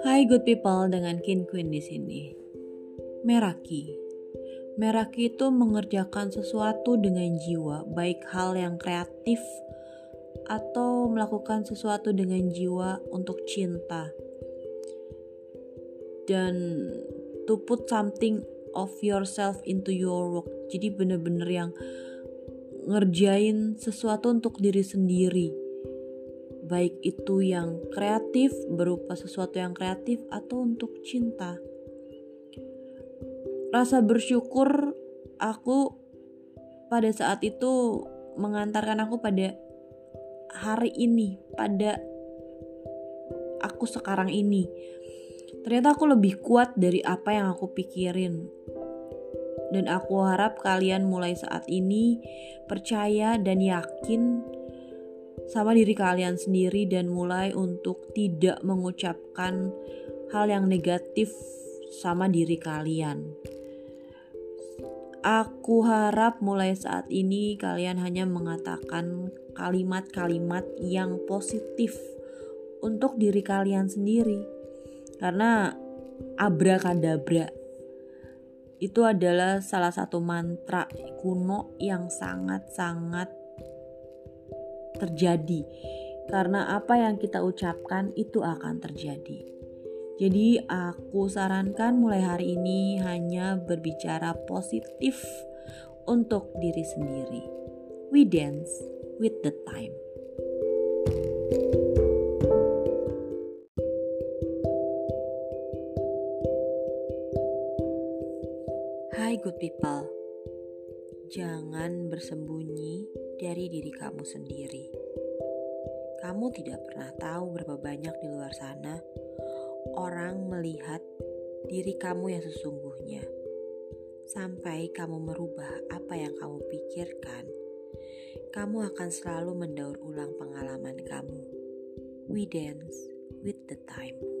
Hai good people dengan Kin Queen di sini. Meraki. Meraki itu mengerjakan sesuatu dengan jiwa, baik hal yang kreatif atau melakukan sesuatu dengan jiwa untuk cinta. Dan to put something of yourself into your work. Jadi bener-bener yang ngerjain sesuatu untuk diri sendiri baik itu yang kreatif berupa sesuatu yang kreatif atau untuk cinta. Rasa bersyukur aku pada saat itu mengantarkan aku pada hari ini, pada aku sekarang ini. Ternyata aku lebih kuat dari apa yang aku pikirin. Dan aku harap kalian mulai saat ini percaya dan yakin sama diri kalian sendiri dan mulai untuk tidak mengucapkan hal yang negatif sama diri kalian. Aku harap mulai saat ini kalian hanya mengatakan kalimat-kalimat yang positif untuk diri kalian sendiri. Karena abrakadabra itu adalah salah satu mantra kuno yang sangat-sangat terjadi karena apa yang kita ucapkan itu akan terjadi. Jadi aku sarankan mulai hari ini hanya berbicara positif untuk diri sendiri. We dance with the time. Hai good people. Jangan bersembunyi dari diri kamu sendiri. Kamu tidak pernah tahu berapa banyak di luar sana orang melihat diri kamu yang sesungguhnya. Sampai kamu merubah apa yang kamu pikirkan, kamu akan selalu mendaur ulang pengalaman kamu. We dance with the time.